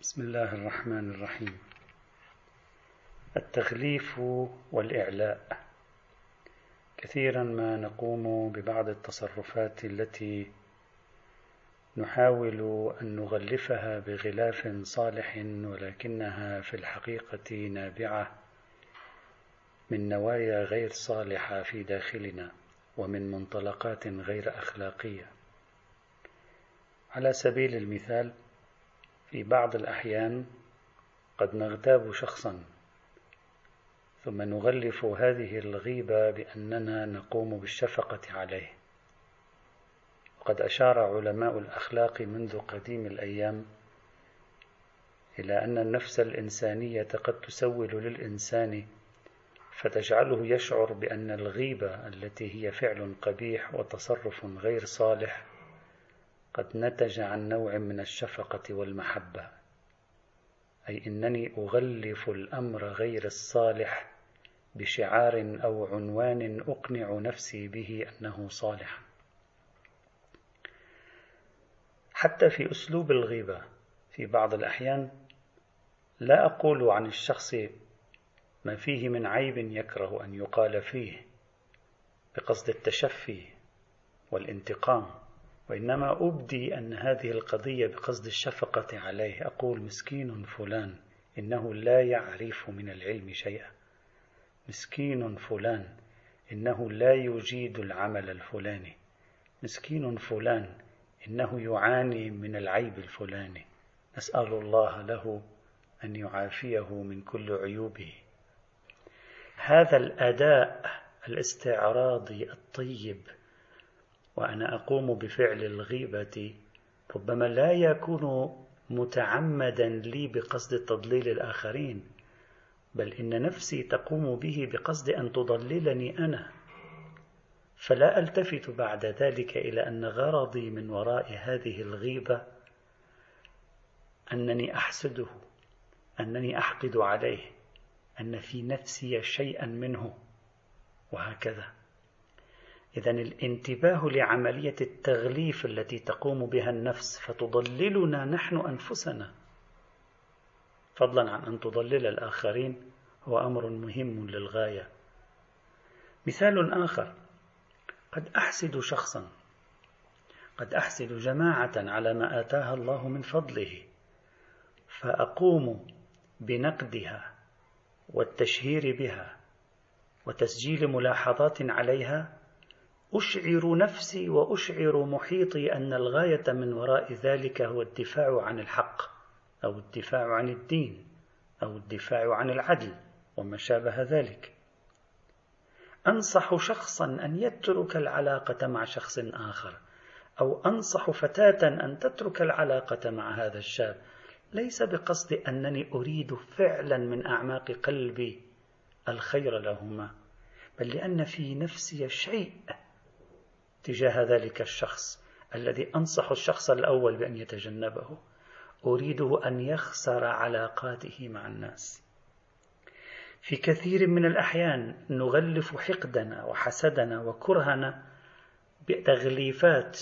بسم الله الرحمن الرحيم. التغليف والإعلاء. كثيرا ما نقوم ببعض التصرفات التي نحاول أن نغلفها بغلاف صالح ولكنها في الحقيقة نابعة من نوايا غير صالحة في داخلنا ومن منطلقات غير أخلاقية. على سبيل المثال في بعض الأحيان قد نغتاب شخصا ثم نغلف هذه الغيبة بأننا نقوم بالشفقة عليه. وقد أشار علماء الأخلاق منذ قديم الأيام إلى أن النفس الإنسانية قد تسول للإنسان فتجعله يشعر بأن الغيبة التي هي فعل قبيح وتصرف غير صالح قد نتج عن نوع من الشفقة والمحبة أي إنني أغلف الأمر غير الصالح بشعار أو عنوان أقنع نفسي به أنه صالح. حتى في أسلوب الغيبة في بعض الأحيان لا أقول عن الشخص ما فيه من عيب يكره أن يقال فيه بقصد التشفي والانتقام. وإنما أبدي أن هذه القضية بقصد الشفقة عليه. أقول مسكين فلان إنه لا يعرف من العلم شيئا. مسكين فلان إنه لا يجيد العمل الفلاني. مسكين فلان إنه يعاني من العيب الفلاني. نسأل الله له أن يعافيه من كل عيوبه. هذا الأداء الاستعراضي الطيب وأنا أقوم بفعل الغيبة ربما لا يكون متعمدا لي بقصد تضليل الآخرين بل إن نفسي تقوم به بقصد أن تضللني أنا. فلا ألتفت بعد ذلك إلى أن غرضي من وراء هذه الغيبة أنني أحسده أنني أحقد عليه أن في نفسي شيئا منه وهكذا. اذا الانتباه لعملية التغليف التي تقوم بها النفس فتضللنا نحن أنفسنا. فضلا عن أن تضلل الآخرين هو أمر مهم للغاية. مثال آخر قد أحسد شخصا قد أحسد جماعة على ما آتاها الله من فضله فأقوم بنقدها والتشهير بها وتسجيل ملاحظات عليها أشعر نفسي وأشعر محيطي أن الغاية من وراء ذلك هو الدفاع عن الحق أو الدفاع عن الدين أو الدفاع عن العدل وما شابه ذلك. أنصح شخصا أن يترك العلاقة مع شخص آخر أو أنصح فتاة أن تترك العلاقة مع هذا الشاب. ليس بقصد أنني أريد فعلا من أعماق قلبي الخير لهما بل لأن في نفسي شيء تجاه ذلك الشخص الذي أنصح الشخص الأول بأن يتجنبه أريده أن يخسر علاقاته مع الناس. في كثير من الأحيان نغلف حقدنا وحسدنا وكرهنا بتغليفات.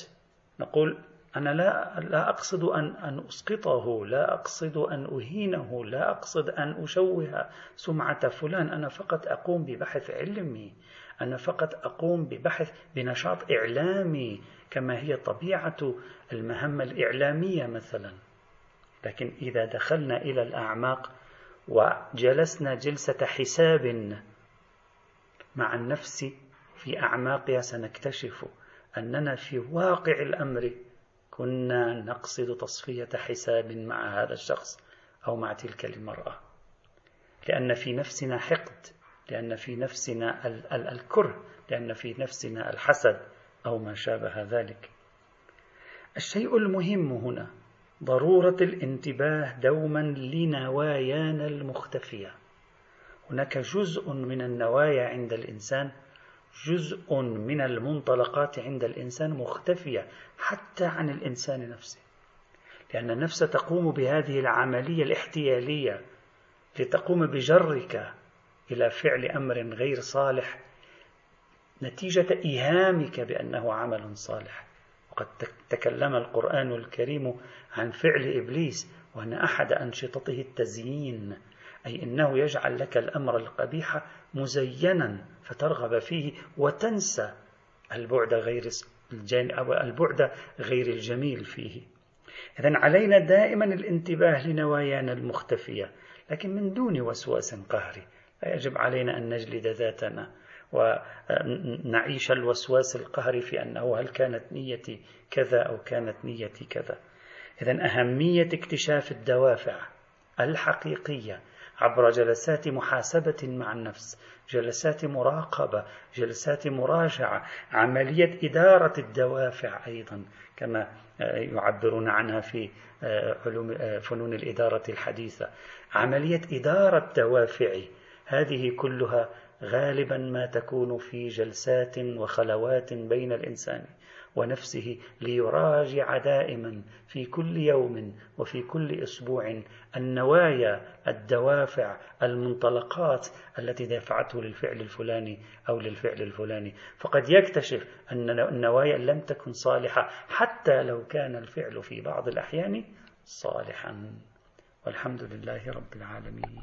نقول أنا لا لا أقصد أن أن أسقطه، لا أقصد أن أهينه، لا أقصد أن أشوه سمعة فلان، أنا فقط أقوم ببحث علمي، أنا فقط أقوم ببحث بنشاط إعلامي كما هي طبيعة المهمة الإعلامية مثلا. لكن إذا دخلنا إلى الأعماق وجلسنا جلسة حساب مع النفس في أعماقها سنكتشف أننا في واقع الأمر كنا نقصد تصفية حساب مع هذا الشخص أو مع تلك المرأة لأن في نفسنا حقد لأن في نفسنا الكره لأن في نفسنا الحسد أو ما شابه ذلك. الشيء المهم هنا ضرورة الانتباه دوما لنوايانا المختفية. هناك جزء من النوايا عند الإنسان جزء من المنطلقات عند الإنسان مختفية حتى عن الإنسان نفسه. لأن النفس تقوم بهذه العملية الاحتيالية لتقوم بجرك إلى فعل أمر غير صالح نتيجة إيهامك بأنه عمل صالح. وقد تكلم القرآن الكريم عن فعل إبليس وأن أحد أنشطته التزيين أي أنه يجعل لك الأمر القبيح مزينا فترغب فيه وتنسى البعد غير أو البعد غير الجميل فيه. إذا علينا دائما الانتباه لنوايانا المختفية لكن من دون وسواس قهري. يجب علينا أن نجلد ذاتنا. ونعيش الوسواس القهري في أنه هل كانت نيتي كذا أو كانت نيتي كذا. إذا أهمية اكتشاف الدوافع الحقيقية عبر جلسات محاسبة مع النفس جلسات مراقبة جلسات مراجعة عملية إدارة الدوافع أيضا كما يعبرون عنها في علوم فنون الإدارة الحديثة. عملية إدارة دوافعي هذه كلها غالبا ما تكون في جلسات وخلوات بين الإنسان ونفسه ليراجع دائما في كل يوم وفي كل أسبوع النوايا الدوافع المنطلقات التي دفعته للفعل الفلاني أو للفعل الفلاني. فقد يكتشف أن النوايا لم تكن صالحة حتى لو كان الفعل في بعض الأحيان صالحا. والحمد لله رب العالمين.